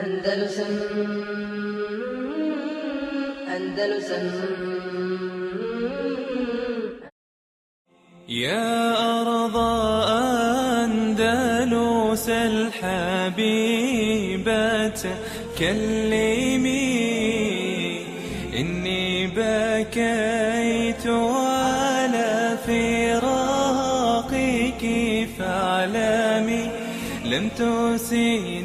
Andalusam Andalusam يا أرض أندلس الحبيبة كلمي إني بكيت على فراقك فاعلمي لم تسيني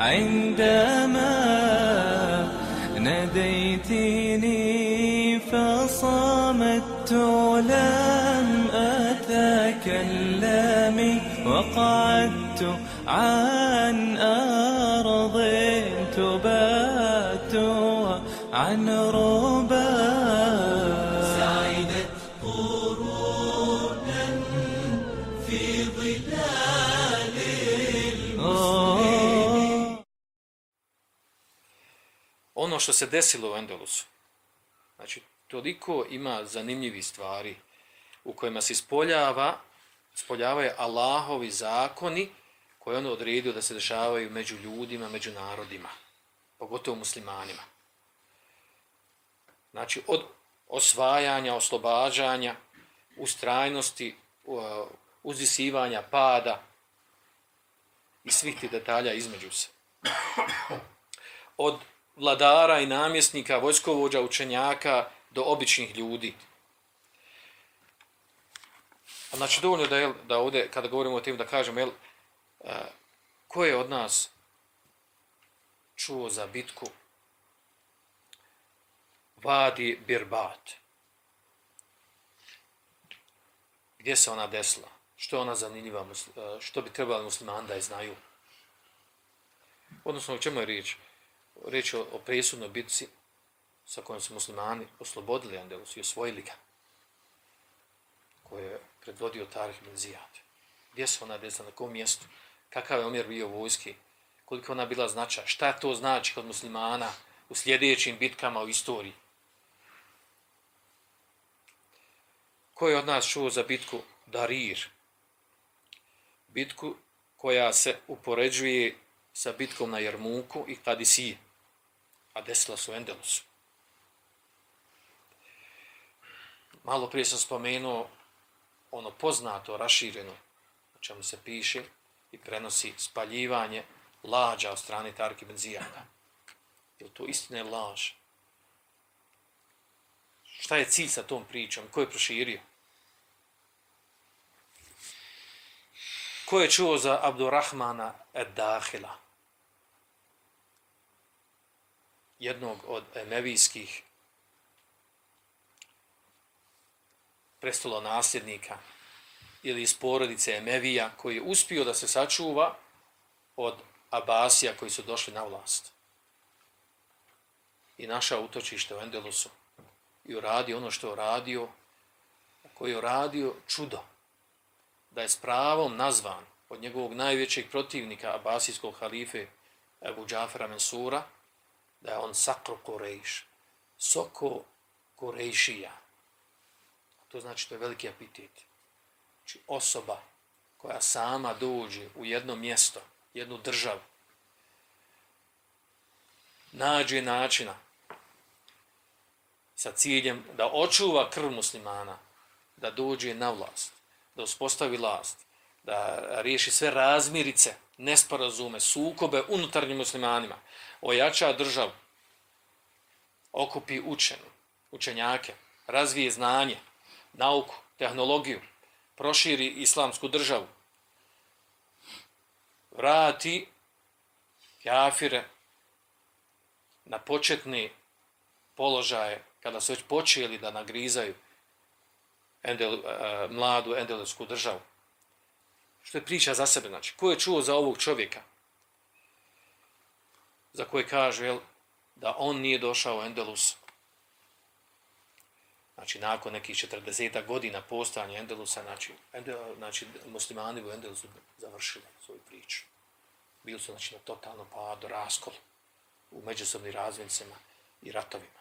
عندما ناديتني فصمت لم أتكلم وقعدت عن أرض تبات عن ربا ono što se desilo u Endelusu. Znači, toliko ima zanimljivi stvari u kojima se ispoljava, ispoljavaju Allahovi zakoni koje ono odredio da se dešavaju među ljudima, među narodima, pogotovo muslimanima. Znači, od osvajanja, oslobađanja, ustrajnosti, uzvisivanja, pada i svih ti detalja između se. Od vladara i namjesnika, vojskovođa, učenjaka do običnih ljudi. Znači, dovoljno da, jel, da ovdje, kada govorimo o tim, da kažem, jel, a, ko je od nas čuo za bitku Vadi Birbat? Gdje se ona desila? Što je ona zanimljiva? E, što bi trebali muslimani da je znaju? Odnosno, u čemu je riječ? Riječ o, o presudnoj bitci sa kojom su muslimani oslobodili Andalus i osvojili ga, koje je predvodio Tarih bin Zijad. Gdje se ona desila, na kom mjestu, kakav je omjer bio vojski, koliko ona bila značaj, šta to znači kod muslimana u sljedećim bitkama u istoriji. Ko je od nas čuo za bitku Darir? Bitku koja se upoređuje sa bitkom na Jarmuku i Kadisije, a desila su Endelusu. Malo prije sam spomenuo ono poznato, rašireno, o čemu se piše i prenosi spaljivanje lađa od strane Tarki Benzijana. Je to istina je laž? Šta je cilj sa tom pričom? Ko je proširio? Ko je čuo za Abdurrahmana Ed-Dahila? Jednog od emevijskih prestolo nasljednika ili iz porodice Emevija koji je uspio da se sačuva od Abasija koji su došli na vlast. I naša utočište u Endelusu i uradio ono što je uradio, koji je uradio čudo, da je s pravom nazvan od njegovog najvećeg protivnika Abasijskog halife Ebu Džafera Mensura, da je on Sakro Korejš, Soko Korejšija. To znači to je veliki apetit. Znači osoba koja sama dođe u jedno mjesto, jednu državu, nađe načina sa ciljem da očuva krv muslimana, da dođe na vlast, da uspostavi vlast, da riješi sve razmirice, nesporazume, sukobe unutarnjim muslimanima, ojača državu, okupi učenu, učenjake, razvije znanje, nauku, tehnologiju, proširi islamsku državu, vrati kafire na početni položaje kada su već počeli da nagrizaju endel, e, mladu endelesku državu. Što je priča za sebe, znači, ko je čuo za ovog čovjeka? Za koje kaže, jel, da on nije došao u Endelus, znači, nakon nekih 40 godina postanja Endelusa, znači, Endel, znači, muslimani u Endelusu završili svoju priču. Bili su, znači, na totalno padu, raskol u međusobnim razvincima i ratovima.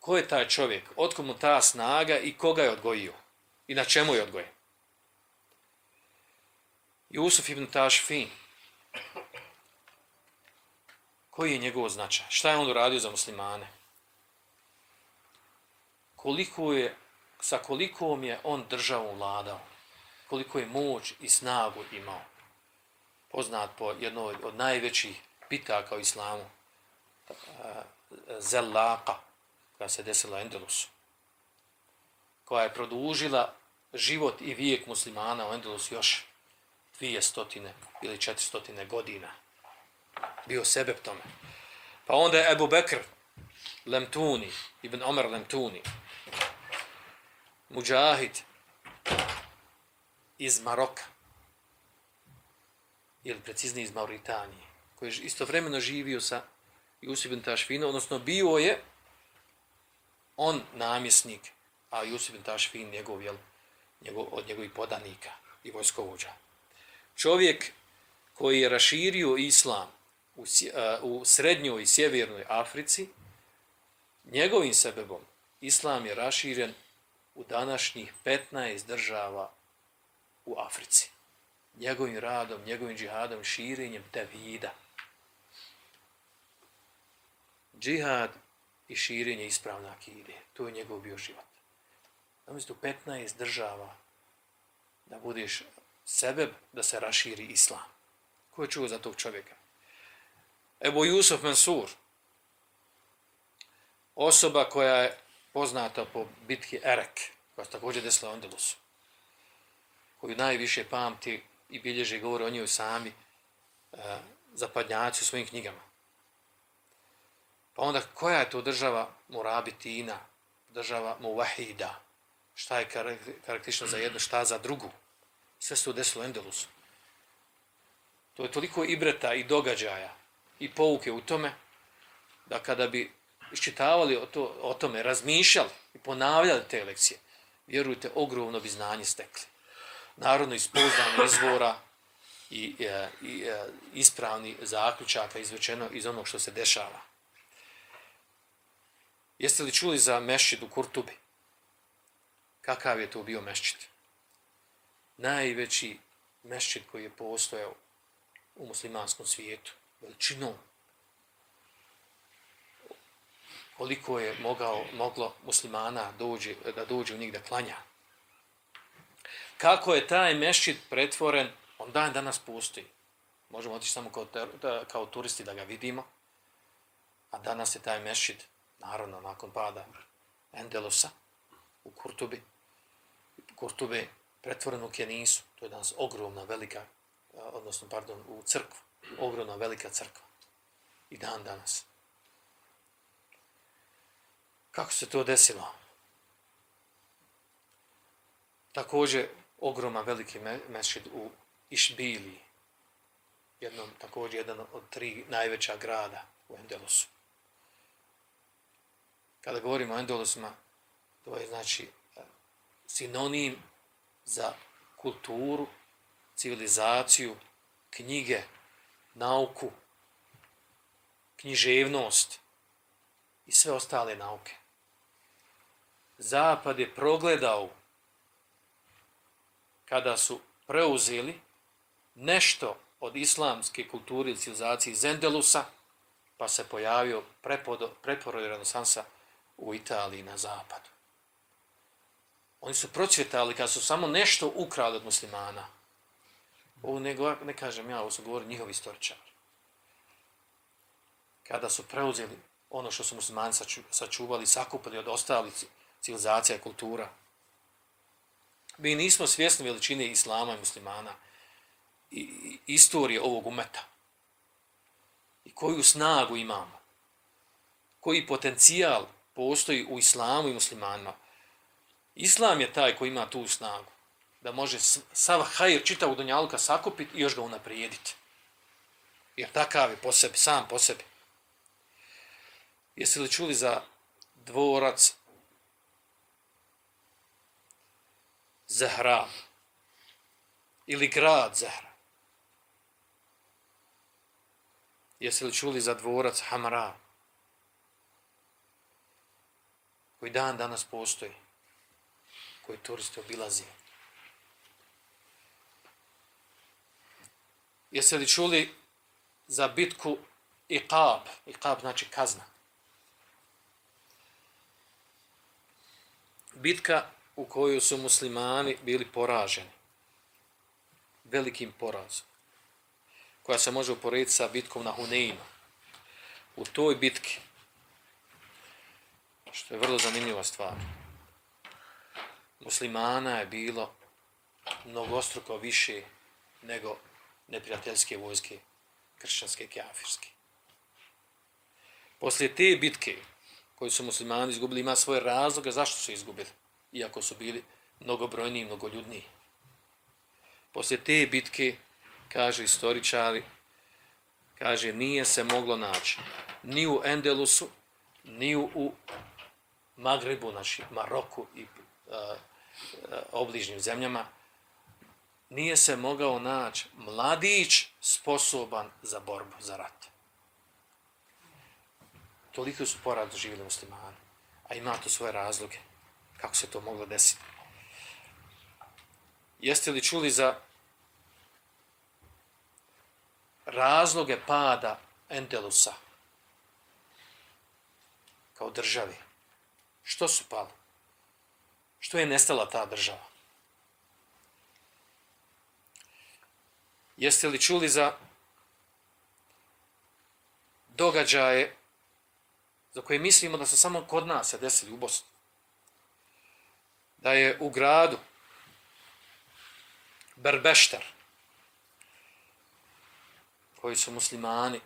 Ko je taj čovjek? Otko mu ta snaga i koga je odgojio? I na čemu je odgojen? Jusuf ibn Tašfin. Koji je njegov značaj? Šta je on uradio za muslimane? Koliko je, sa kolikom je on državom vladao? Koliko je moć i snagu imao? Poznat po jednoj od najvećih pitaka u islamu. eh, Zellaka, koja se desila Endelusu. Koja je produžila život i vijek muslimana u Endelusu još dvije stotine ili četiri godina. Bio sebe tome. Pa onda je Ebu Bekr Lemtuni, Ibn Omer Lemtuni, Mujahid iz Maroka, ili preciznije iz Mauritanije, koji je istovremeno živio sa Jusuf ibn Tašfinom, odnosno bio je on namjesnik, a Jusuf ibn Tašfin njegov, jel, njegov, od njegovih podanika i vojskovođa. Čovjek koji je raširio islam u, u srednjoj i sjevernoj Africi, njegovim sebebom islam je raširen u današnjih 15 država u Africi. Njegovim radom, njegovim džihadom, širenjem tevhida. Džihad i širenje ispravne akide. To je njegov bio život. Namjesto 15 država da budeš sebeb da se raširi islam. Ko je čuo za tog čovjeka? Evo Jusuf Mansur, osoba koja je poznata po bitki Erek, koja se također desila u Andalusu, koju najviše pamti i bilježe govore o njoj sami e, zapadnjaci u svojim knjigama. Pa onda, koja je to država Murabitina, država Muvahida, šta je karakteristično za jednu, šta za drugu? Sve se to desilo u Endelusu. To je toliko ibreta i događaja i pouke u tome, da kada bi iščitavali o, to, o tome, razmišljali i ponavljali te lekcije, vjerujte, ogromno bi znanje stekli. Narodno ispoznanje izvora i, e, i, i ispravni zaključaka izvečeno iz onog što se dešava. Jeste li čuli za mešćid u Kurtubi? Kakav je to bio mešćid? Najveći mešćid koji je postojao u muslimanskom svijetu, veličinom. Koliko je mogao, moglo muslimana dođe, da dođe u njih da klanja. Kako je taj mešćid pretvoren, on dan danas postoji. Možemo otići samo kao, da, kao turisti da ga vidimo. A danas je taj mešćid, naravno, nakon pada Endelosa u Kurtubi, Kurtube pretvoren u Kenisu, to je danas ogromna, velika odnosno, pardon, u crkvu. Ogromna, velika crkva. I dan danas. Kako se to desilo? Također, ogromna, veliki mešid u Išbili. Jednom, također, jedan od tri najveća grada u Endelosu. Kada govorimo o Endelosima, to je, znači, sinonim za kulturu, civilizaciju, knjige, nauku, književnost i sve ostale nauke. Zapad je progledao kada su preuzeli nešto od islamske kulture i civilizacije Zendelusa, pa se pojavio preporod renesansa u Italiji na zapadu. Oni su procvjetali kad su samo nešto ukrali od muslimana. Ovo ne, ne kažem ja, ovo su govorili njihovi istoričari. Kada su preuzeli ono što su muslimani sačuvali, sakupili od ostalih civilizacija i kultura. Mi nismo svjesni veličine islama i muslimana i istorije ovog umeta. I koju snagu imamo. Koji potencijal postoji u islamu i muslimanima. Islam je taj koji ima tu snagu da može sav hajr čita u Dunjaluka sakupiti i još ga unaprijediti. Jer takav je po sebi, sam po sebi. Jeste li čuli za dvorac Zahra ili grad Zahra? Jeste li čuli za dvorac Hamra? Koji dan danas postoji, koji turisti obilaze. Jeste li čuli za bitku Iqab? Iqab znači kazna. Bitka u kojoj su muslimani bili poraženi. Velikim porazom. Koja se može uporediti sa bitkom na Huneinu. U toj bitki, što je vrlo zanimljiva stvar, muslimana je bilo mnogostruko više nego neprijateljske vojske kršćanske kafirske. Poslije te bitke koje su muslimani izgubili, ima svoje razloge zašto su izgubili, iako su bili mnogobrojni i mnogoljudniji. Poslije te bitke, kaže istoričari, kaže, nije se moglo naći ni u Endelusu, ni u, u Magrebu, znači Maroku i uh, Eh, obližnjim zemljama, nije se mogao naći mladić sposoban za borbu, za rat. Toliko su porad doživjeli muslimani, a ima to svoje razloge. Kako se to moglo desiti? Jeste li čuli za razloge pada Endelusa kao državi? Što su pali? Što je nestala ta država? Jeste li čuli za događaje za koje mislimo da su samo kod nas se desili u Bosni? Da je u gradu Berbeštar, koji su muslimani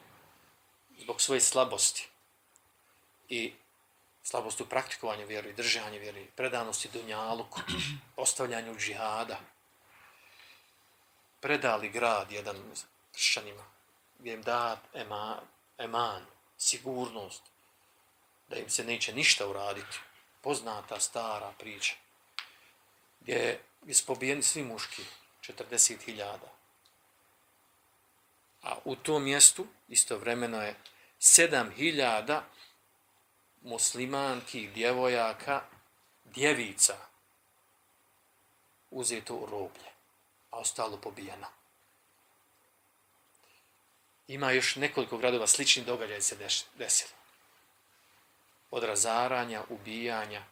zbog svoje slabosti i slabosti u praktikovanju vjeru i držanju vjeru i predanosti dunjaluku, ostavljanju džihada, predali grad jedan kršćanima, gdje im da ema, eman, sigurnost, da im se neće ništa uraditi. Poznata, stara priča, gdje je spobijeni svi muški, 40.000. A u tom mjestu istovremeno je 7.000 muslimanki, djevojaka, djevica uzeto u roblje a ostalo pobijeno. Ima još nekoliko gradova slični događaj se desilo. Od razaranja, ubijanja,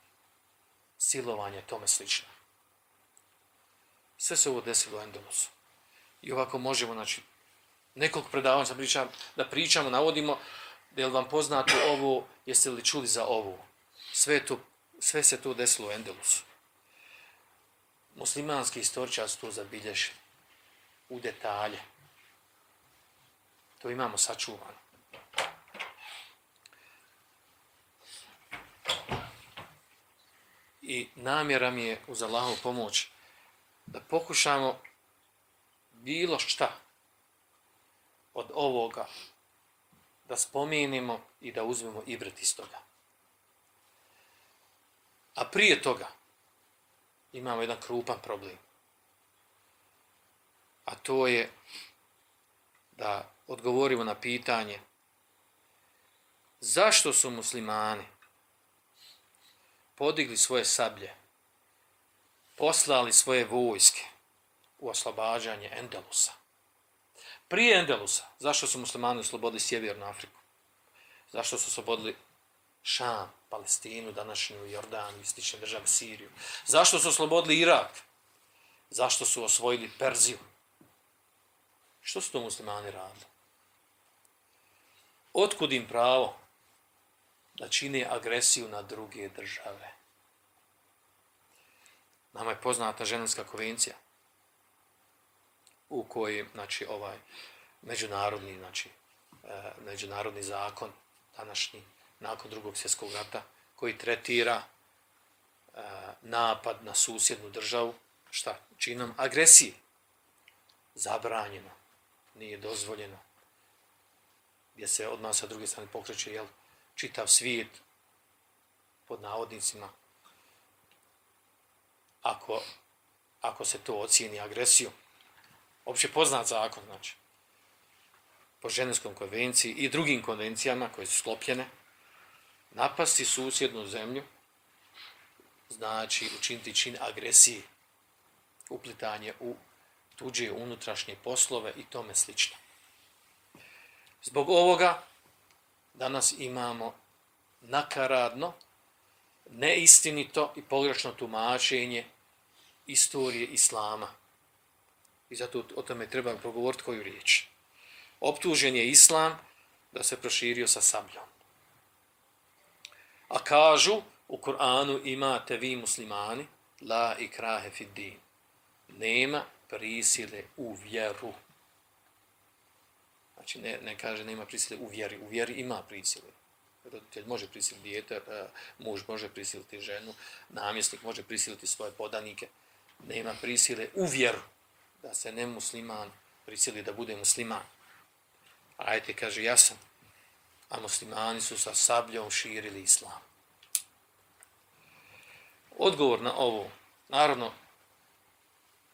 silovanja, tome slično. Sve se ovo desilo u Endonusu. I ovako možemo, znači, nekoliko predavanja sam pričam, da pričamo, navodimo, da vam poznato ovo, jeste li čuli za ovo. Sve, to, sve se to desilo u Endelusu. muslimanski istoričar su to zabilježili u detalje. To imamo sačuvano. I namjera mi je uz Allahovu pomoć da pokušamo bilo šta od ovoga da spomenimo i da uzmemo ibret iz toga. A prije toga, imamo jedan krupan problem. A to je da odgovorimo na pitanje zašto su muslimani podigli svoje sablje, poslali svoje vojske u oslobađanje Endelusa. Prije Endelusa, zašto su muslimani oslobodili Sjevernu Afriku? Zašto su oslobodili Šam, Palestinu, današnju Jordan, slične države Siriju. Zašto su oslobodili Irak? Zašto su osvojili Perziju? Što su to muslimani radili? Otkud im pravo da čine agresiju na druge države? Nama je poznata ženevska konvencija u koji, znači, ovaj međunarodni, znači, e, međunarodni zakon današnji nakon drugog svjetskog rata, koji tretira e, napad na susjednu državu, šta, činom agresije. Zabranjeno, nije dozvoljeno, gdje se odmah sa druge strane pokreće, jel, čitav svijet, pod navodnicima, ako, ako se to ocijeni agresijom. Opće poznat zakon, znači, po ženevskom konvenciji i drugim konvencijama koje su sklopljene, napasti susjednu zemlju, znači učiniti čin agresije, uplitanje u tuđe unutrašnje poslove i tome slično. Zbog ovoga danas imamo nakaradno, neistinito i pogrešno tumačenje istorije Islama. I zato o tome treba progovoriti koju riječ. Optužen je Islam da se proširio sa sabljom. A kažu, u Kur'anu imate vi muslimani, la ikrahe fid din. Nema prisile u vjeru. Znači, ne, ne kaže nema prisile u vjeri. U vjeri ima prisile. Roditelj može prisiliti dijete, e, muž može prisiliti ženu, namjesnik može prisiliti svoje podanike. Nema prisile u vjeru da se ne musliman prisili da bude musliman. Ajte, kaže, ja sam. A muslimani su sa sabljom širili islam. Odgovor na ovo, naravno,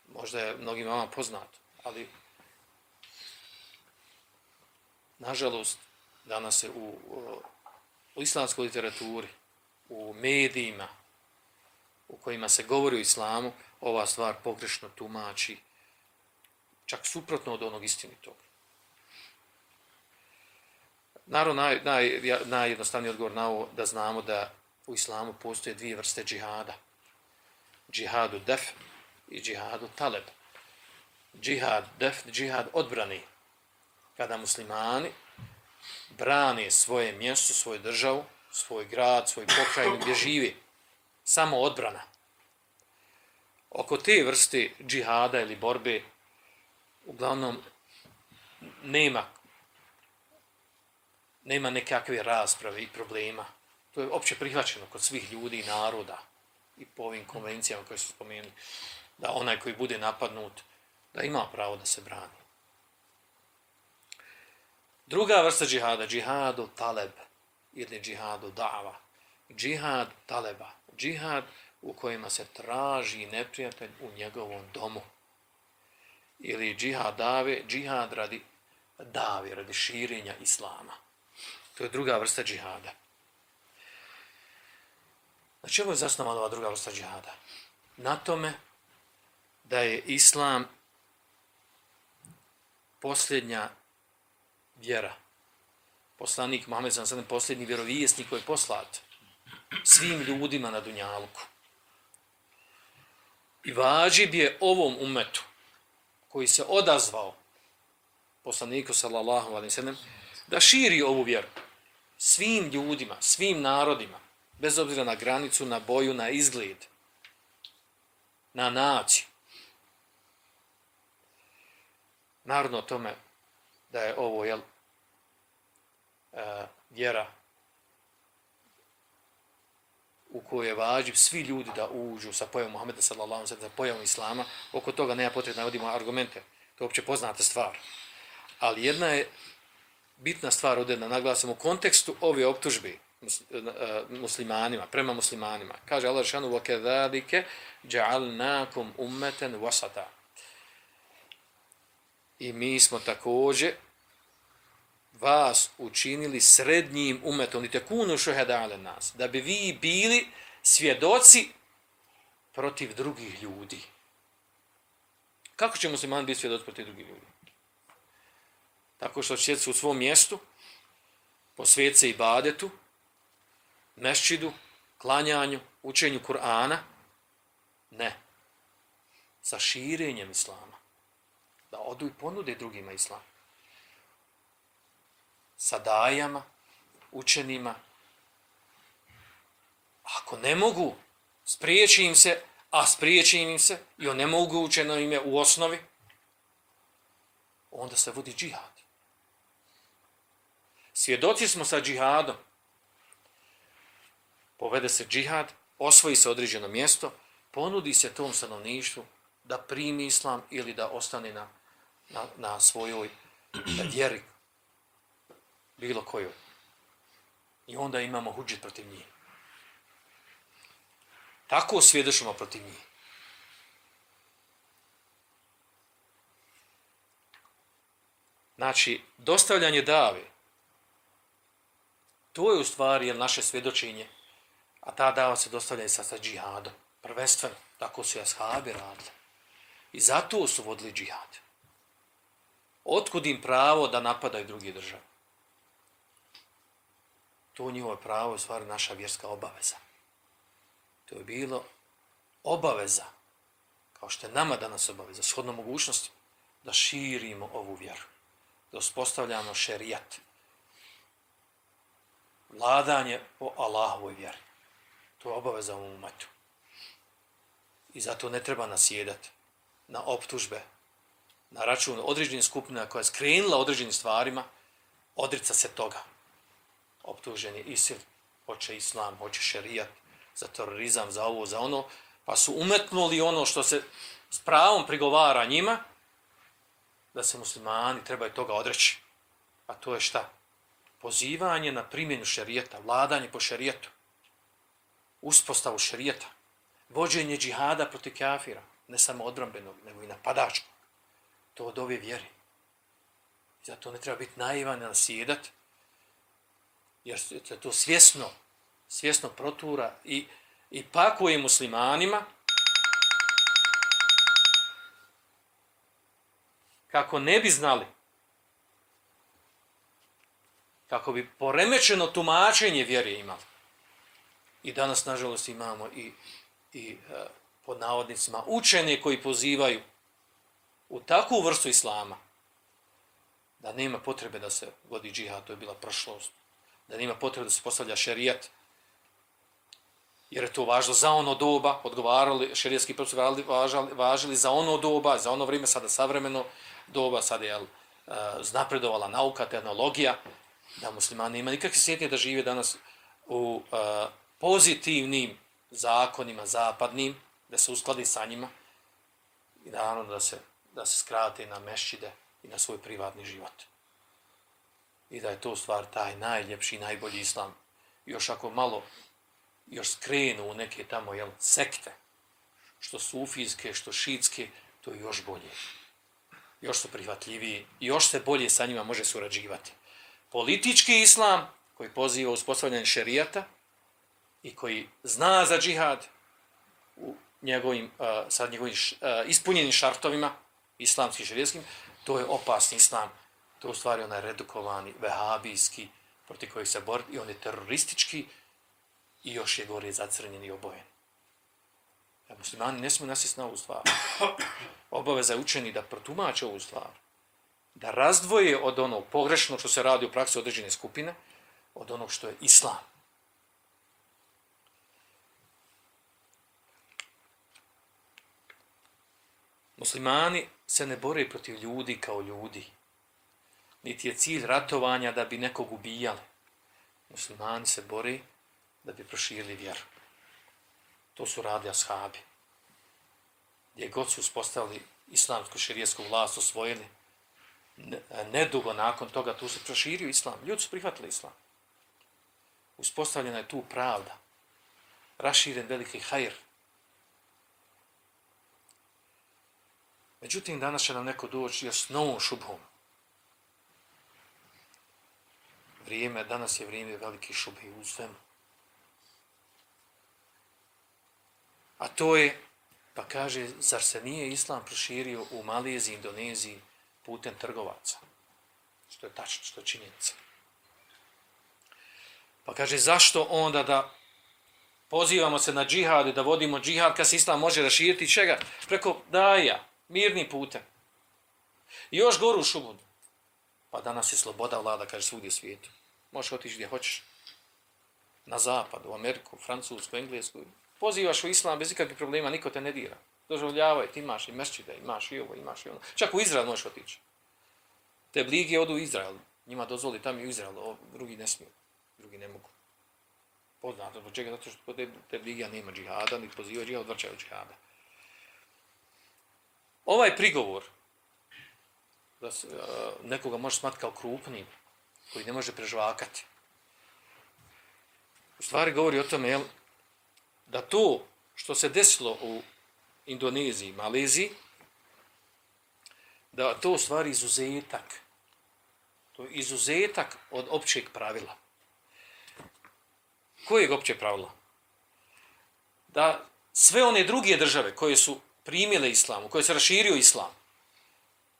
možda je mnogim vama poznato, ali nažalost, danas se u, u islamskoj literaturi, u medijima, u kojima se govori o islamu, ova stvar pogrešno tumači, čak suprotno od onog istinitog. Naravno, naj, naj, najjednostavniji odgovor na ovo da znamo da u islamu postoje dvije vrste džihada. Džihadu def i džihadu taleb. Džihad def, džihad odbrani. Kada muslimani brane svoje mjesto, svoju državu, svoj grad, svoj pokrajinu gdje živi. Samo odbrana. Oko te vrste džihada ili borbe uglavnom nema nema nekakve rasprave i problema. To je opće prihvaćeno kod svih ljudi i naroda i po ovim konvencijama koje su spomenuli, da onaj koji bude napadnut, da ima pravo da se brani. Druga vrsta džihada, džihadu taleb ili džihadu dava. Džihad taleba, džihad u kojima se traži neprijatelj u njegovom domu. Ili džihad dave, džihad radi dave, radi širenja islama. To je druga vrsta džihada. Na čemu je zasnovana ova druga vrsta džihada? Na tome da je islam posljednja vjera. Poslanik Mohamed sam sada posljednji vjerovijesnik koji je poslat svim ljudima na Dunjaluku. I vađib je ovom umetu koji se odazvao poslaniku sallallahu alaihi sallam da širi ovu vjeru svim ljudima, svim narodima, bez obzira na granicu, na boju, na izgled, na naciju. Naravno o tome da je ovo jel, e, vjera u kojoj je vađiv svi ljudi da uđu sa pojavom Muhammeda sallallahu alaihi sa pojavom Islama, oko toga nema potrebno da navodimo argumente, to je uopće poznata stvar. Ali jedna je bitna stvar ovdje da naglasimo u kontekstu ove optužbe e, muslimanima, prema muslimanima. Kaže Allah šanu, وَكَذَلِكَ جَعَلْنَاكُمْ أُمَّتًا وَسَتًا I mi smo također vas učinili srednjim umetom, kunu tekunu šuhedale nas, da bi vi bili svjedoci protiv drugih ljudi. Kako će musliman biti svjedoci protiv drugih ljudi? tako što će u svom mjestu, posvijet se ibadetu, mešćidu, klanjanju, učenju Kur'ana, ne, sa širenjem Islama, da odu i ponude drugima Islama sa dajama, učenima, ako ne mogu, spriječi im se, a spriječi im se, i on ne mogu učeno ime u osnovi, onda se vodi džihad. Svjedoci smo sa džihadom. Povede se džihad, osvoji se određeno mjesto, ponudi se tom stanovništvu da primi islam ili da ostane na, na, na svojoj vjeri. Bilo kojoj. I onda imamo huđet protiv njih. Tako svjedočimo protiv njih. Znači, dostavljanje dave, To je u stvari naše svjedočenje. A ta dava se dostavlja i sa, sa džihadom. Prvenstveno, tako su jashabi radili. I zato su vodili džihad. Otkud im pravo da napadaju drugi države? To njihovo pravo je stvar naša vjerska obaveza. To je bilo obaveza, kao što je nama danas obaveza, shodno mogućnosti, da širimo ovu vjeru, da uspostavljamo šerijat, vladanje po Allahovoj vjeri. To je obaveza u umetu. I zato ne treba nasjedati na optužbe, na račun određenih skupina koja je skrenula određenim stvarima, odrica se toga. Optužen je ISIL, hoće islam, hoće šerijat, za terorizam, za ovo, za ono, pa su umetnuli ono što se s pravom prigovara njima, da se muslimani trebaju toga odreći. A to je šta? Pozivanje na primjenu šerijeta, vladanje po šerijetu, uspostavu šerijeta, vođenje džihada protiv kafira, ne samo odbrambenog, nego i napadačkog. To od ove vjeri. I zato ne treba biti naivan na sjedat, jer se to svjesno, svjesno protura i, i pakuje muslimanima kako ne bi znali, kako bi poremećeno tumačenje vjere imali. I danas, nažalost, imamo i, i e, pod navodnicima učene koji pozivaju u takvu vrstu islama da nema potrebe da se vodi džihad, to je bila prošlost, da nema potrebe da se postavlja šerijat, jer je to važno za ono doba, odgovarali, šerijski propisi važali, važili za ono doba, za ono vrijeme, sada savremeno doba, sada je uh, e, znapredovala nauka, tehnologija, da muslimani ima nikakve sjetnje da žive danas u uh, pozitivnim zakonima zapadnim, da se uskladi sa njima i naravno da se, da se skrate na mešćide i na svoj privatni život. I da je to stvar taj najljepši, najbolji islam. Još ako malo još skrenu u neke tamo jel, sekte, što sufijske, što šitske, to je još bolje. Još su prihvatljiviji, još se bolje sa njima može surađivati. Politički islam, koji poziva uspostavljanje šerijata i koji zna za džihad u njegovim, uh, sa njegovim uh, ispunjenim šartovima, islamskim šerijskim, to je opasni islam. To je u stvari onaj redukovani, vehabijski, proti kojih se bori, i on je teroristički, i još je gore zacrnjen i obojen. Ja, muslimani ne smiju nasjeti na ovu stvar. Obaveza je učeni da protumače ovu stvar. Da razdvoje od onog pogrešnog što se radi u praksi određene skupine, od onog što je islam. Muslimani se ne bore protiv ljudi kao ljudi. Niti je cilj ratovanja da bi nekog ubijali. Muslimani se bore da bi proširili vjeru. To su radi ashabi. Gdje god su uspostavili islamsku širijesku vlast, osvojili, nedugo nakon toga tu se proširio islam. Ljudi su prihvatili islam. Uspostavljena je tu pravda. Raširen veliki hajr. Međutim, danas će nam neko doći s novom šubhom. Vrijeme, danas je vrijeme velike šube u svemu. A to je, pa kaže, zar se nije islam proširio u Malijeziji, Indoneziji putem trgovaca? Što je tačno, što je činjenica. Pa kaže, zašto onda da pozivamo se na džihad i da vodimo džihad kad se islam može raširiti čega? Preko daja, mirni putem. I još goru šubu. Pa danas je sloboda vlada, kaže, svugdje svijetu. Možeš otići gdje hoćeš. Na zapad, u Ameriku, Francusku, Englesku, pozivaš u islam bez ikakvih problema, niko te ne dira. Doživljavaj, ti imaš i mešćide, imaš i ovo, imaš i ono. Čak u Izrael možeš otići. Te blige odu u Izrael. Njima dozvoli tam i u Izrael, drugi ne smiju. Drugi ne mogu. Poznato, zbog čega? Zato što kod te, te blige nema džihada, ni poziva džihada, odvrćaju džihada. Ovaj prigovor, da se, uh, nekoga može smatiti kao krupnim, koji ne može prežvakati, u stvari govori o tome, jel, da to što se desilo u Indoneziji, Maleziji, da to u stvari izuzetak. To je izuzetak od općeg pravila. Kojeg je opće pravila? Da sve one druge države koje su primile islam, koje se raširio islam,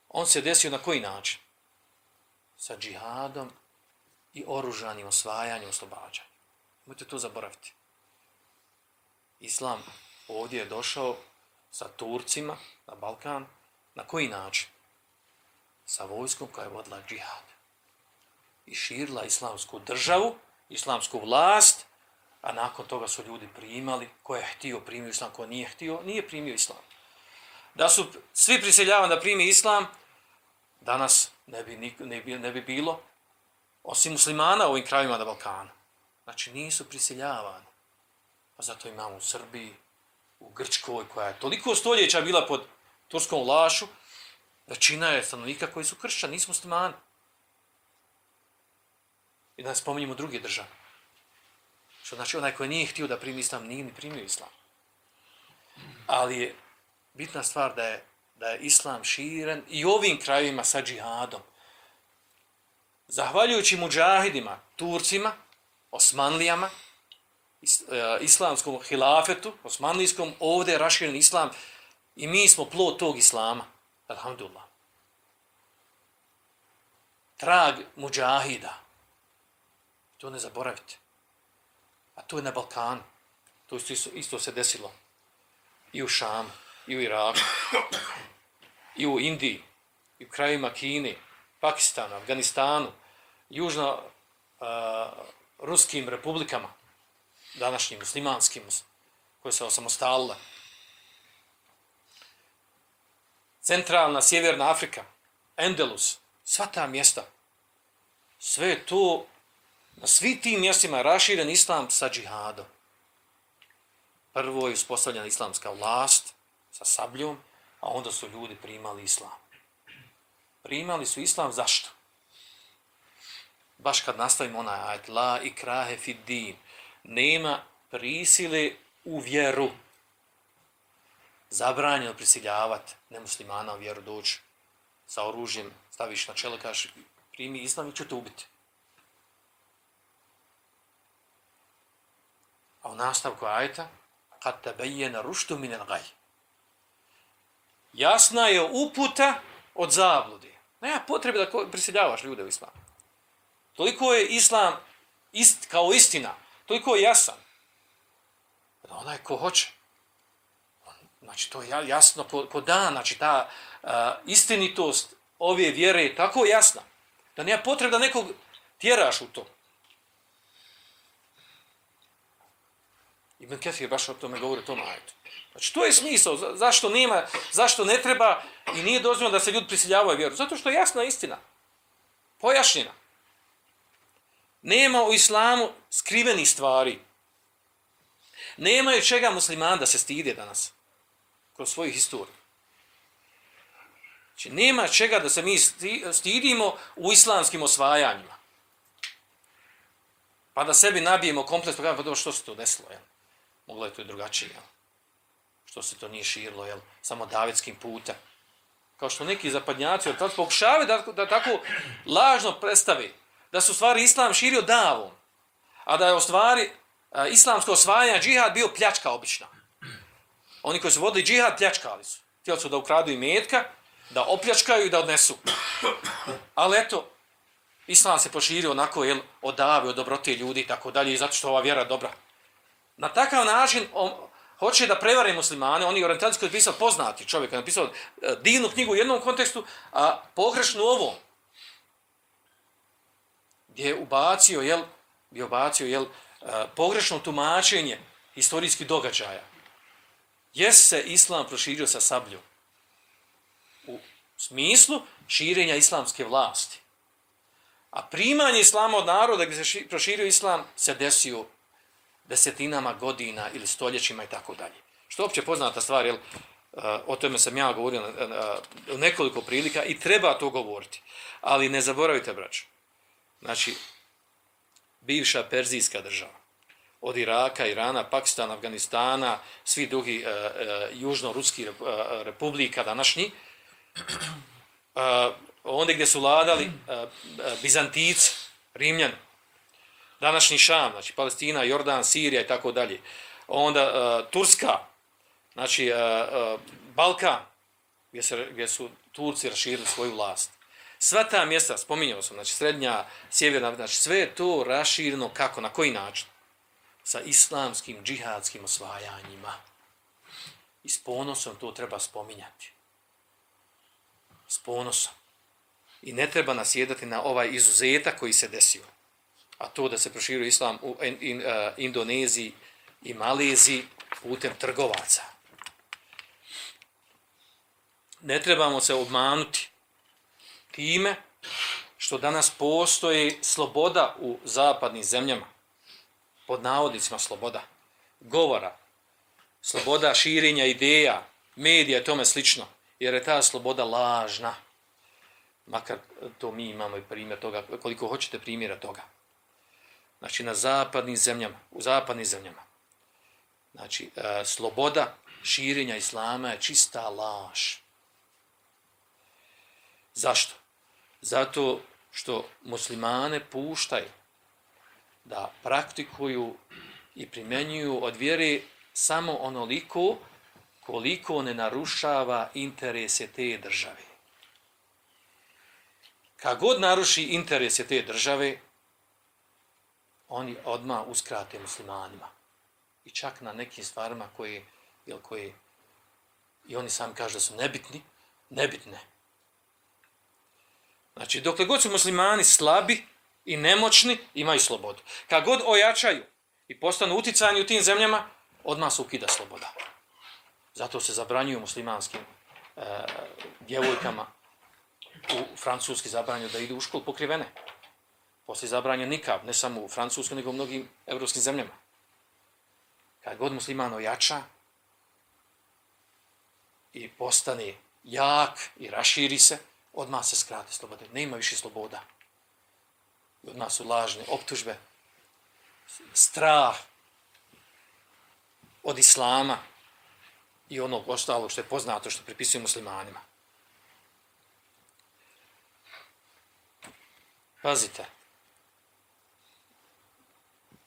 on se desio na koji način? Sa džihadom i oružanim osvajanjem oslobađanjem. Mojte to zaboraviti. Islam ovdje je došao sa Turcima na Balkan. Na koji način? Sa vojskom koja je vodila džihad. I širila islamsku državu, islamsku vlast, a nakon toga su ljudi primali, ko je htio primio islam, ko nije htio, nije primio islam. Da su svi prisiljavani da primi islam, danas ne bi, ne bi, ne bi bilo, osim muslimana u ovim krajima na Balkanu. Znači nisu prisiljavani. Pa zato imamo u Srbiji, u Grčkoj, koja je toliko stoljeća bila pod turskom lašu, većina je stanovnika koji su kršćani, nisu muslimani. I da ne spominjemo druge države. Što znači onaj koji nije htio da primi islam, nije ni primio islam. Ali je bitna stvar da je, da je islam širen i ovim krajima sa džihadom. Zahvaljujući muđahidima, Turcima, Osmanlijama, is, e, islamskom hilafetu, osmanlijskom, ovdje je raširen islam i mi smo plod tog islama. Alhamdulillah. Trag muđahida. To ne zaboravite. A to je na Balkanu. To isto, isto se desilo. I u Šamu, i u Iraku, i u Indiji, i u krajima Kine, Pakistanu, Afganistanu, južno uh, ruskim republikama, današnjim muslimanskim, koje se osamostalile. Centralna, sjeverna Afrika, Endelus, sva ta mjesta, sve to, na svi tim mjestima raširen islam sa džihadom. Prvo je uspostavljena islamska vlast sa sabljom, a onda su ljudi primali islam. Primali su islam zašto? baš kad nastavimo onaj ajet, la krahe fid din, nema prisile u vjeru. Zabranjeno prisiljavati nemuslimana u vjeru doći sa oružjem, staviš na čelo, kažeš, primi islam i ću te ubiti. A u nastavku ajeta, kad te bejena ruštu minel gaj. Jasna je uputa od zablude. Nema potrebe da prisiljavaš ljude u islam. Toliko je islam ist, kao istina, toliko je jasan. Da onaj ko hoće, on, znači to je jasno ko, ko dan, znači ta uh, istinitost ove vjere je tako jasna, da nema potrebe da nekog tjeraš u to. Ibn Kathir baš o tome govori to majetu. Znači, to je smisao. Zašto nema, zašto ne treba i nije dozvoljeno da se ljudi prisiljavaju vjeru? Zato što je jasna istina. Pojašnjena. Nema u islamu skriveni stvari. Nemaju čega musliman da se stide danas. Kroz svoju historiju. Znači, nema čega da se mi stidimo u islamskim osvajanjima. Pa da sebi nabijemo kompleks, pa kažemo, pa što se to desilo, jel? Moglo je to i drugačije, jel? Što se to nije širilo, jel? Samo davetskim putem. Kao što neki zapadnjaci od tada pokušavaju da, da tako lažno predstavi da su stvari islam širio davom, a da je u stvari a, islamsko osvajanje džihad bio pljačka obična. Oni koji su vodili džihad pljačkali su. Htjeli su da ukradu i metka, da opljačkaju i da odnesu. Ali eto, islam se poširio onako, jel, od dave, od dobrote ljudi i tako dalje, zato što ova vjera dobra. Na takav način hoće da prevare muslimane, oni orientalci koji je pisao poznati čovjek, je napisao eh, divnu knjigu u jednom kontekstu, a pogrešnu ovom gdje je ubacio, jel, je ubacio, jel, eh, pogrešno tumačenje historijskih događaja. Jes se islam proširio sa sabljom? U smislu širenja islamske vlasti. A primanje islama od naroda gdje se proširio islam se desio desetinama godina ili stoljećima i tako dalje. Što opće poznata stvar, jel, eh, o tome sam ja govorio eh, eh, u nekoliko prilika i treba to govoriti. Ali ne zaboravite, braću, znači, bivša perzijska država, od Iraka, Irana, Pakistana, Afganistana, svi drugi e, e, južno-ruski e, republika današnji, e, onda gdje su vladali e, e, Bizantici, Rimljani, današnji Šam, znači Palestina, Jordan, Sirija i tako dalje, onda uh, Turska, znači, uh, uh, Balkan, gdje, se, gdje su Turci raširili svoju vlast. Sva ta mjesta, spominjao sam, znači srednja, sjeverna, znači sve je to raširno kako, na koji način? Sa islamskim, džihadskim osvajanjima. I s ponosom to treba spominjati. S ponosom. I ne treba nasjedati na ovaj izuzetak koji se desio. A to da se proširio islam u in, in, uh, Indoneziji i Maleziji putem trgovaca. Ne trebamo se obmanuti time što danas postoji sloboda u zapadnim zemljama, pod navodnicima sloboda, govora, sloboda širenja ideja, medija i tome slično, jer je ta sloboda lažna. Makar to mi imamo i primjer toga, koliko hoćete primjera toga. Znači, na zapadnim zemljama, u zapadnim zemljama, znači, e, sloboda širenja islama je čista laž. Zašto? Zato što muslimane puštaju da praktikuju i primenjuju od vjere samo onoliko koliko ne narušava interese te države. Kad god naruši interese te države, oni odma uskrate muslimanima. I čak na nekim stvarima koje, jel, koje i oni sami kažu da su nebitni, nebitne. Znači, dokle god su muslimani slabi i nemoćni, imaju slobodu. Kad god ojačaju i postanu uticani u tim zemljama, odmah se ukida sloboda. Zato se zabranjuju muslimanskim e, djevojkama u francuski zabranju da idu u školu pokrivene. Poslije zabranja nikad, ne samo u francuskoj, nego u mnogim evropskim zemljama. Kad god musliman ojača i postane jak i raširi se, odmah se skrate slobode. Ne ima više sloboda. Odmah su lažne optužbe, strah od islama i onog ostalog što je poznato što pripisuju muslimanima. Pazite,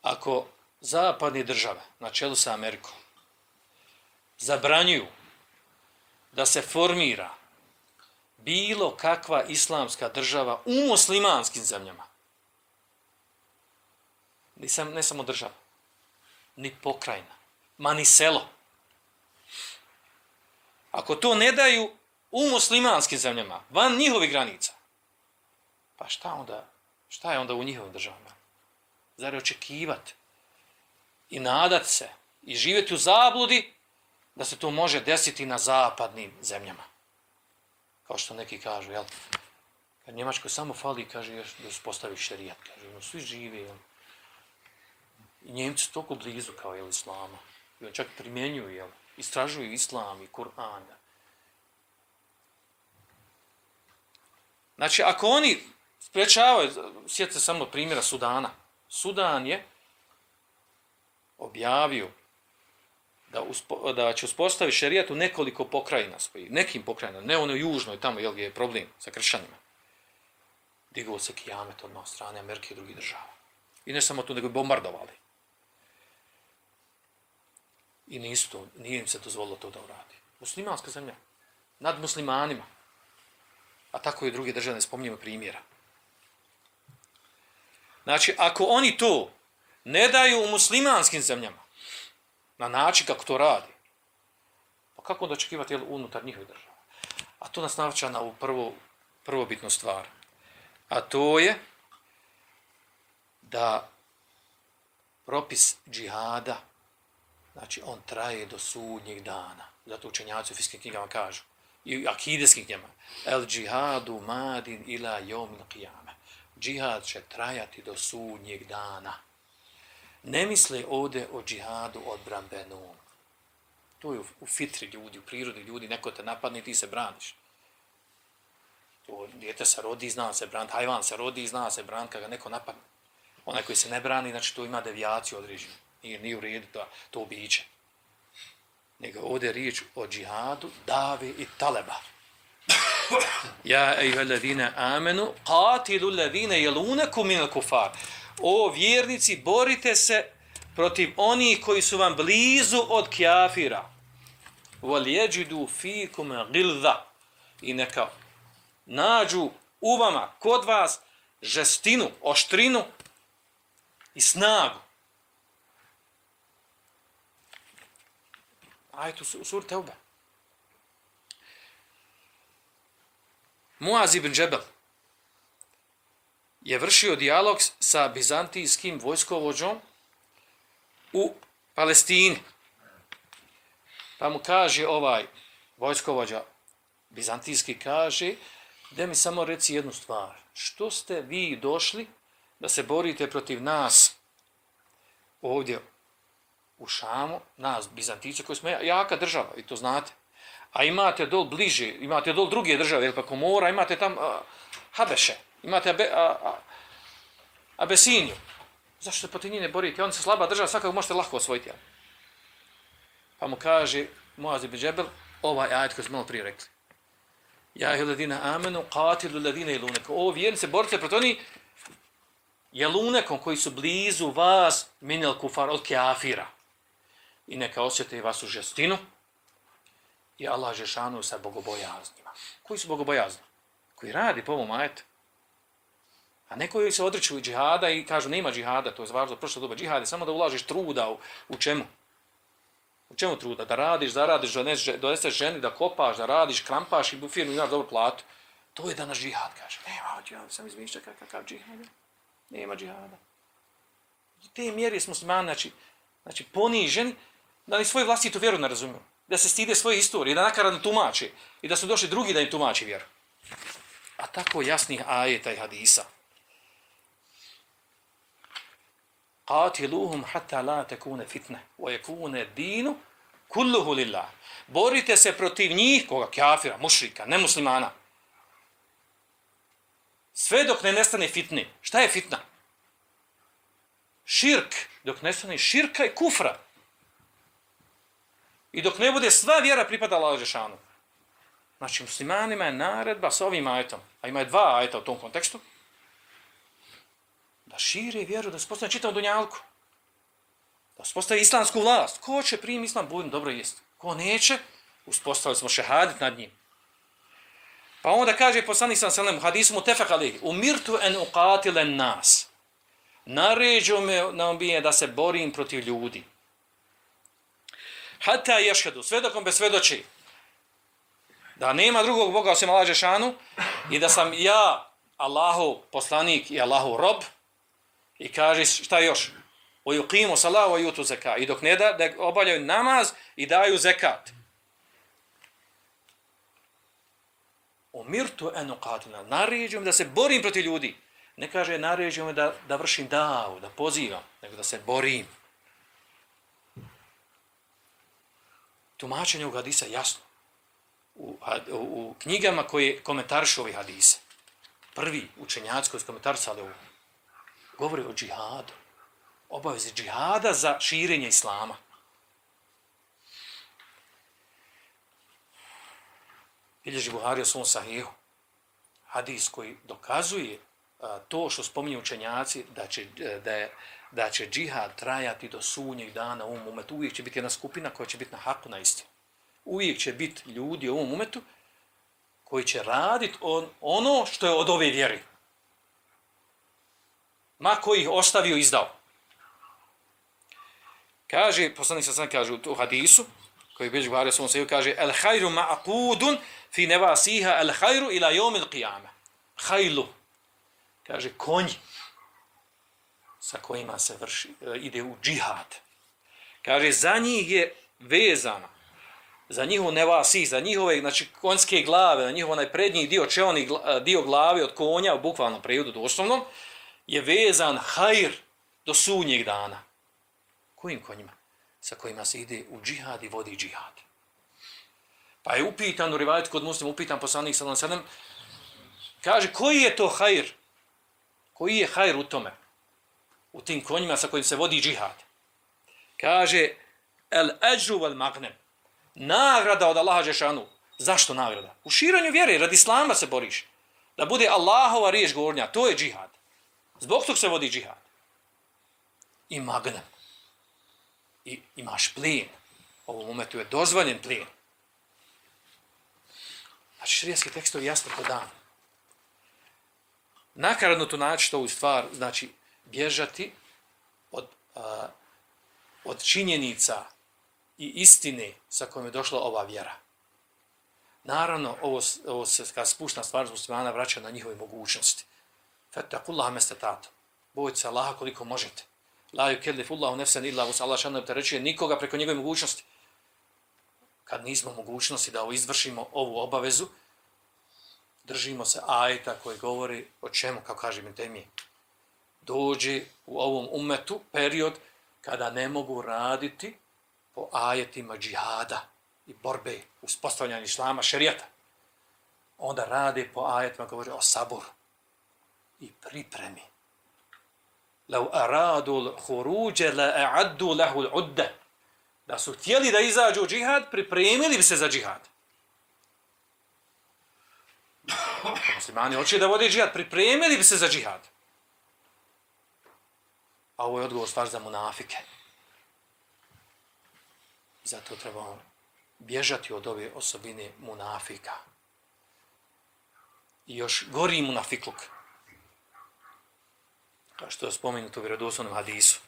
ako zapadne države na čelu sa Amerikom zabranjuju da se formira bilo kakva islamska država u muslimanskim zemljama. Nisam, ne samo država, ni pokrajina, ma ni selo. Ako to ne daju u muslimanskim zemljama, van njihovih granica, pa šta onda, šta je onda u njihovim državama? Zar je očekivati i nadat se i živjeti u zabludi da se to može desiti na zapadnim zemljama? kao što neki kažu, jel? Kad Njemačko samo fali, kaže, još da uspostavi šerijat, kaže, no, svi žive, jel? I Njemci su toliko blizu kao, jel, Islama. I on čak primjenjuju, jel, istražuju Islam i Kur'an. Znači, ako oni sprečavaju, sjetite samo primjera Sudana. Sudan je objavio da, uspo, da će uspostaviti šerijat u nekoliko pokrajina svojih, nekim pokrajinama, ne ono južnoj, tamo jel, je problem sa kršćanima. Digao se kijamet od strane Amerike i drugih država. I ne samo to, nego bombardovali. I nisu to, nije im se dozvolilo to da uradi. Muslimanska zemlja. Nad muslimanima. A tako i druge države ne spominjamo primjera. Znači, ako oni to ne daju u muslimanskim zemljama, na način kako to radi. Pa kako onda očekivati jel, unutar njihove države? A to nas navča na ovu prvu, prvobitnu stvar. A to je da propis džihada, znači on traje do sudnjeg dana. Zato učenjaci u fiskim knjigama kažu, i akideskim knjigama, el džihadu madin ila jomil qiyam. Džihad će trajati do sudnjeg dana ne misle ovde o džihadu odbranbenom. To je u, fitri ljudi, u prirodi ljudi, neko te napadne ti se braniš. To djete se rodi, zna se brant, hajvan se rodi, zna se brant, kada ga neko napadne. Onaj koji se ne brani, znači to ima devijaciju određenu. Nije, nije u redu to, to biće. Nego ovdje je riječ o džihadu, dave i taleba. Ja ejhellezina amenu qatilu allazina yalunukum min al-kufar. O vjernici borite se protiv onih koji su vam blizu od kafira. yajidu fikum ghilza. I neka nađu u vama kod vas žestinu, oštrinu i snagu. Ajte u sur tevbe. Muaz ibn Džebel je vršio dijalog sa bizantijskim vojskovođom u Palestini. Pa mu kaže ovaj vojskovođa bizantijski kaže da mi samo reci jednu stvar. Što ste vi došli da se borite protiv nas ovdje u Šamu, nas, Bizantice, koji smo jaka država, i to znate. A imate dol bliže, imate dol druge države, ili pa Komora, imate tam uh, Habeše, imate Abe, a, a, Abesinju. Zašto se protiv njih ne borite? On se slaba država, svakako možete lahko osvojiti. Pa mu kaže Muaz ibn Džebel, ovaj ajet koji smo malo prije rekli. Ja je ladina amenu, qatilu ladina ilunekom. O, vjernice, borite protiv oni jelunekom koji su blizu vas, minel kufar od keafira. I neka osjete vas u žestinu i Allah žešanu sa bogobojaznima. Koji su bogobojazni? Koji radi po ovom ajetu. A neko koji se odreću džihada i kažu nema džihada, to je zvažno prošlo doba džihada, samo da ulažiš truda u, u čemu? U čemu truda? Da radiš, zaradiš, doneseš ženi, da kopaš, da radiš, krampaš i u firmu imaš dobru platu. To je danas džihad, kaže. Nema džihada, sam izmišlja kakav džihad. Nema džihada. I te mjeri smo smani, znači, znači poniženi, da ni svoju vlastitu vjeru ne razumiju. Da se stide svoje istorije, da nakaradno tumače i da su došli drugi da im tumači vjeru. A tako jasnih ajeta i hadisa. Qatiluhum hatta la takuna fitna wa yakuna dinu kulluhu lillah. Borite se protiv njih, koga kafira, mušrika, nemuslimana. Sve dok ne nestane fitne. Šta je fitna? Širk. Dok nestane širka i kufra. I dok ne bude sva vjera pripada Allah Žešanu. Znači, muslimanima je naredba s ovim ajetom. A ima je dva ajeta u tom kontekstu da šire vjeru, da se postaje čitav dunjalku. Da se islamsku vlast. Ko će primiti islam, budem dobro jest. Ko neće, uspostavili smo šehadit nad njim. Pa onda kaže poslanik sam selem, hadisu mu tefak alihi, umirtu en uqatilen nas. Naređu me na je da se borim protiv ljudi. Hata ješhedu, sve dok on besvedoči, da nema drugog Boga osim Allah Žešanu i da sam ja Allahu poslanik i Allahu rob, I kaže šta još? O yuqimu salat wa yutu zeka. I dok ne da, da obavljaju namaz i daju zekat. Umirtu an uqatila. Naređujem da se borim protiv ljudi. Ne kaže naređujem da, da vršim davu, da pozivam, nego da se borim. Tumačenje ovog hadisa jasno. U, u, u knjigama koje komentaršu ove hadise. Prvi učenjac koji su komentarsali ovo, govori o džihadu. Obavezi džihada za širenje islama. Bilježi Buhari o svom sahihu. Hadis koji dokazuje a, to što spominje učenjaci da će, da, je, da će džihad trajati do sunnjeg dana u ovom umetu. Uvijek će biti jedna skupina koja će biti na haku na istinu. Uvijek će biti ljudi u ovom umetu koji će raditi on, ono što je od ove vjeri ma koji ih ostavio izdao. Kaže, poslanik sam kaže u hadisu, koji bi govorio svom seju, kaže, el hajru ma'akudun fi nevasiha el hajru ila jomil qiyama. Hajlu. Kaže, konj sa kojima se vrši, e, ide u džihad. Kaže, za njih je vezana, za njihov nevasi, za njihove znači, konjske glave, na njihov onaj prednji dio, čelni e, dio glave od konja, u bukvalnom prejudu doslovnom, je vezan hajr do sunnjeg dana. Kojim konjima? Sa kojima se ide u džihad i vodi džihad. Pa je upitan u rivajtu kod muslima, upitan poslanik sallam sallam, kaže, koji je to hajr? Koji je hajr u tome? U tim konjima sa kojim se vodi džihad. Kaže, el eđru vel magnem. Nagrada od Allaha Žešanu. Zašto nagrada? U širanju vjere, radi islama se boriš. Da bude Allahova riješ gornja, to je džihad. Zbog tog se vodi džihad. I magnem. I imaš plin. Ovom umetu je dozvoljen plin. Znači, širijaski tekstovi jasno po dan. Nakaradno to naći to u stvar, znači, bježati od, a, od činjenica i istine sa kojom je došla ova vjera. Naravno, ovo, ovo se kad spušta stvar muslimana vraća na njihove mogućnosti. Fetakullah meste tato. Bojte se Allaha koliko možete. La yukellifullahu Allahu nafsan illa vus Allah te reče nikoga preko njegove mogućnosti. Kad nismo mogućnosti da ovo izvršimo ovu obavezu, držimo se ajeta koji govori o čemu, kao kaže mi temi. Dođe u ovom umetu period kada ne mogu raditi po ajetima džihada i borbe, uspostavljanja islama, šerijata. Onda rade po ajetima, govori o saboru i pripremi. Lau aradu l'huruđe la a'addu lahu l'udde. Da su htjeli da izađu u džihad, pripremili bi se za džihad. Muslimani hoće da vode džihad, pripremili bi se za džihad. A ovo je odgovor stvar za munafike. Zato trebamo bježati od ove osobine munafika. I još gori munafikluk. Kao što je spomenuto u vjerodoslovnom hadisu.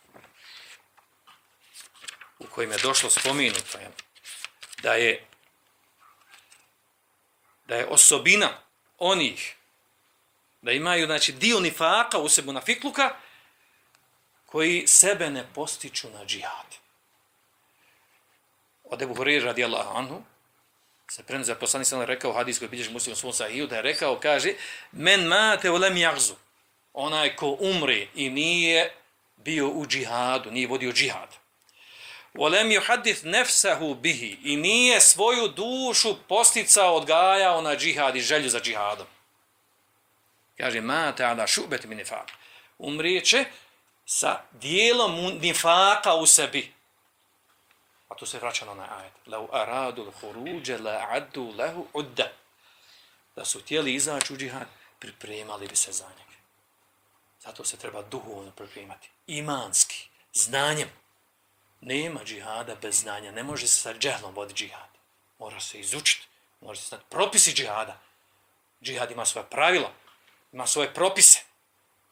U kojem je došlo spomenuto je, da je da je osobina onih da imaju znači dio nifaka u sebi na fikluka koji sebe ne postiču na džihad. Od Ebu Hurri radijallahu anhu se prenosi za poslanik sam rekao hadis koji bilježi muslim svom sahiju da je rekao kaže men mate u lem jagzu onaj ko umri i nije bio u džihadu, nije vodio džihad. Volem ju hadith nefsahu bihi i nije svoju dušu posticao, odgajao na džihad i želju za džihadom. Kaže, ma ta'ala šubet minifak. Umrijeće sa dijelom nifaka u sebi. A tu se vraća na onaj ajet. Lau aradu l'huruđe la addu lehu udda. Da su htjeli izaći u džihad, pripremali bi se za njega. Zato se treba duhovno pripremati. Imanski, znanjem. Nema džihada bez znanja. Ne može se sa džehlom voditi džihad. Mora se izučiti. Mora se znati propisi džihada. Džihad ima svoje pravila. Ima svoje propise.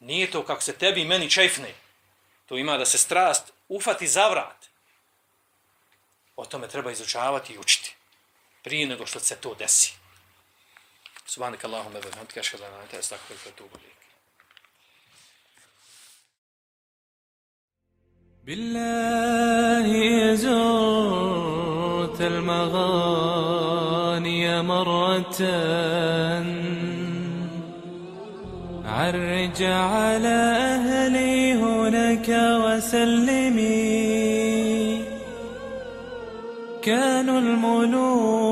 Nije to kako se tebi i meni čefne. To ima da se strast ufati za vrat. O tome treba izučavati i učiti. Prije nego što se to desi. Subhanak Allahumma wa bihamdika ashhadu an la ilaha illa anta astaghfiruka wa atubu ilayk. بالله زرت المغاني مرة عرج على أهلي هناك وسلمي. كانوا الملوك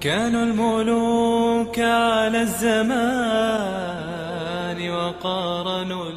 كانوا الملوك على الزمان وقارنوا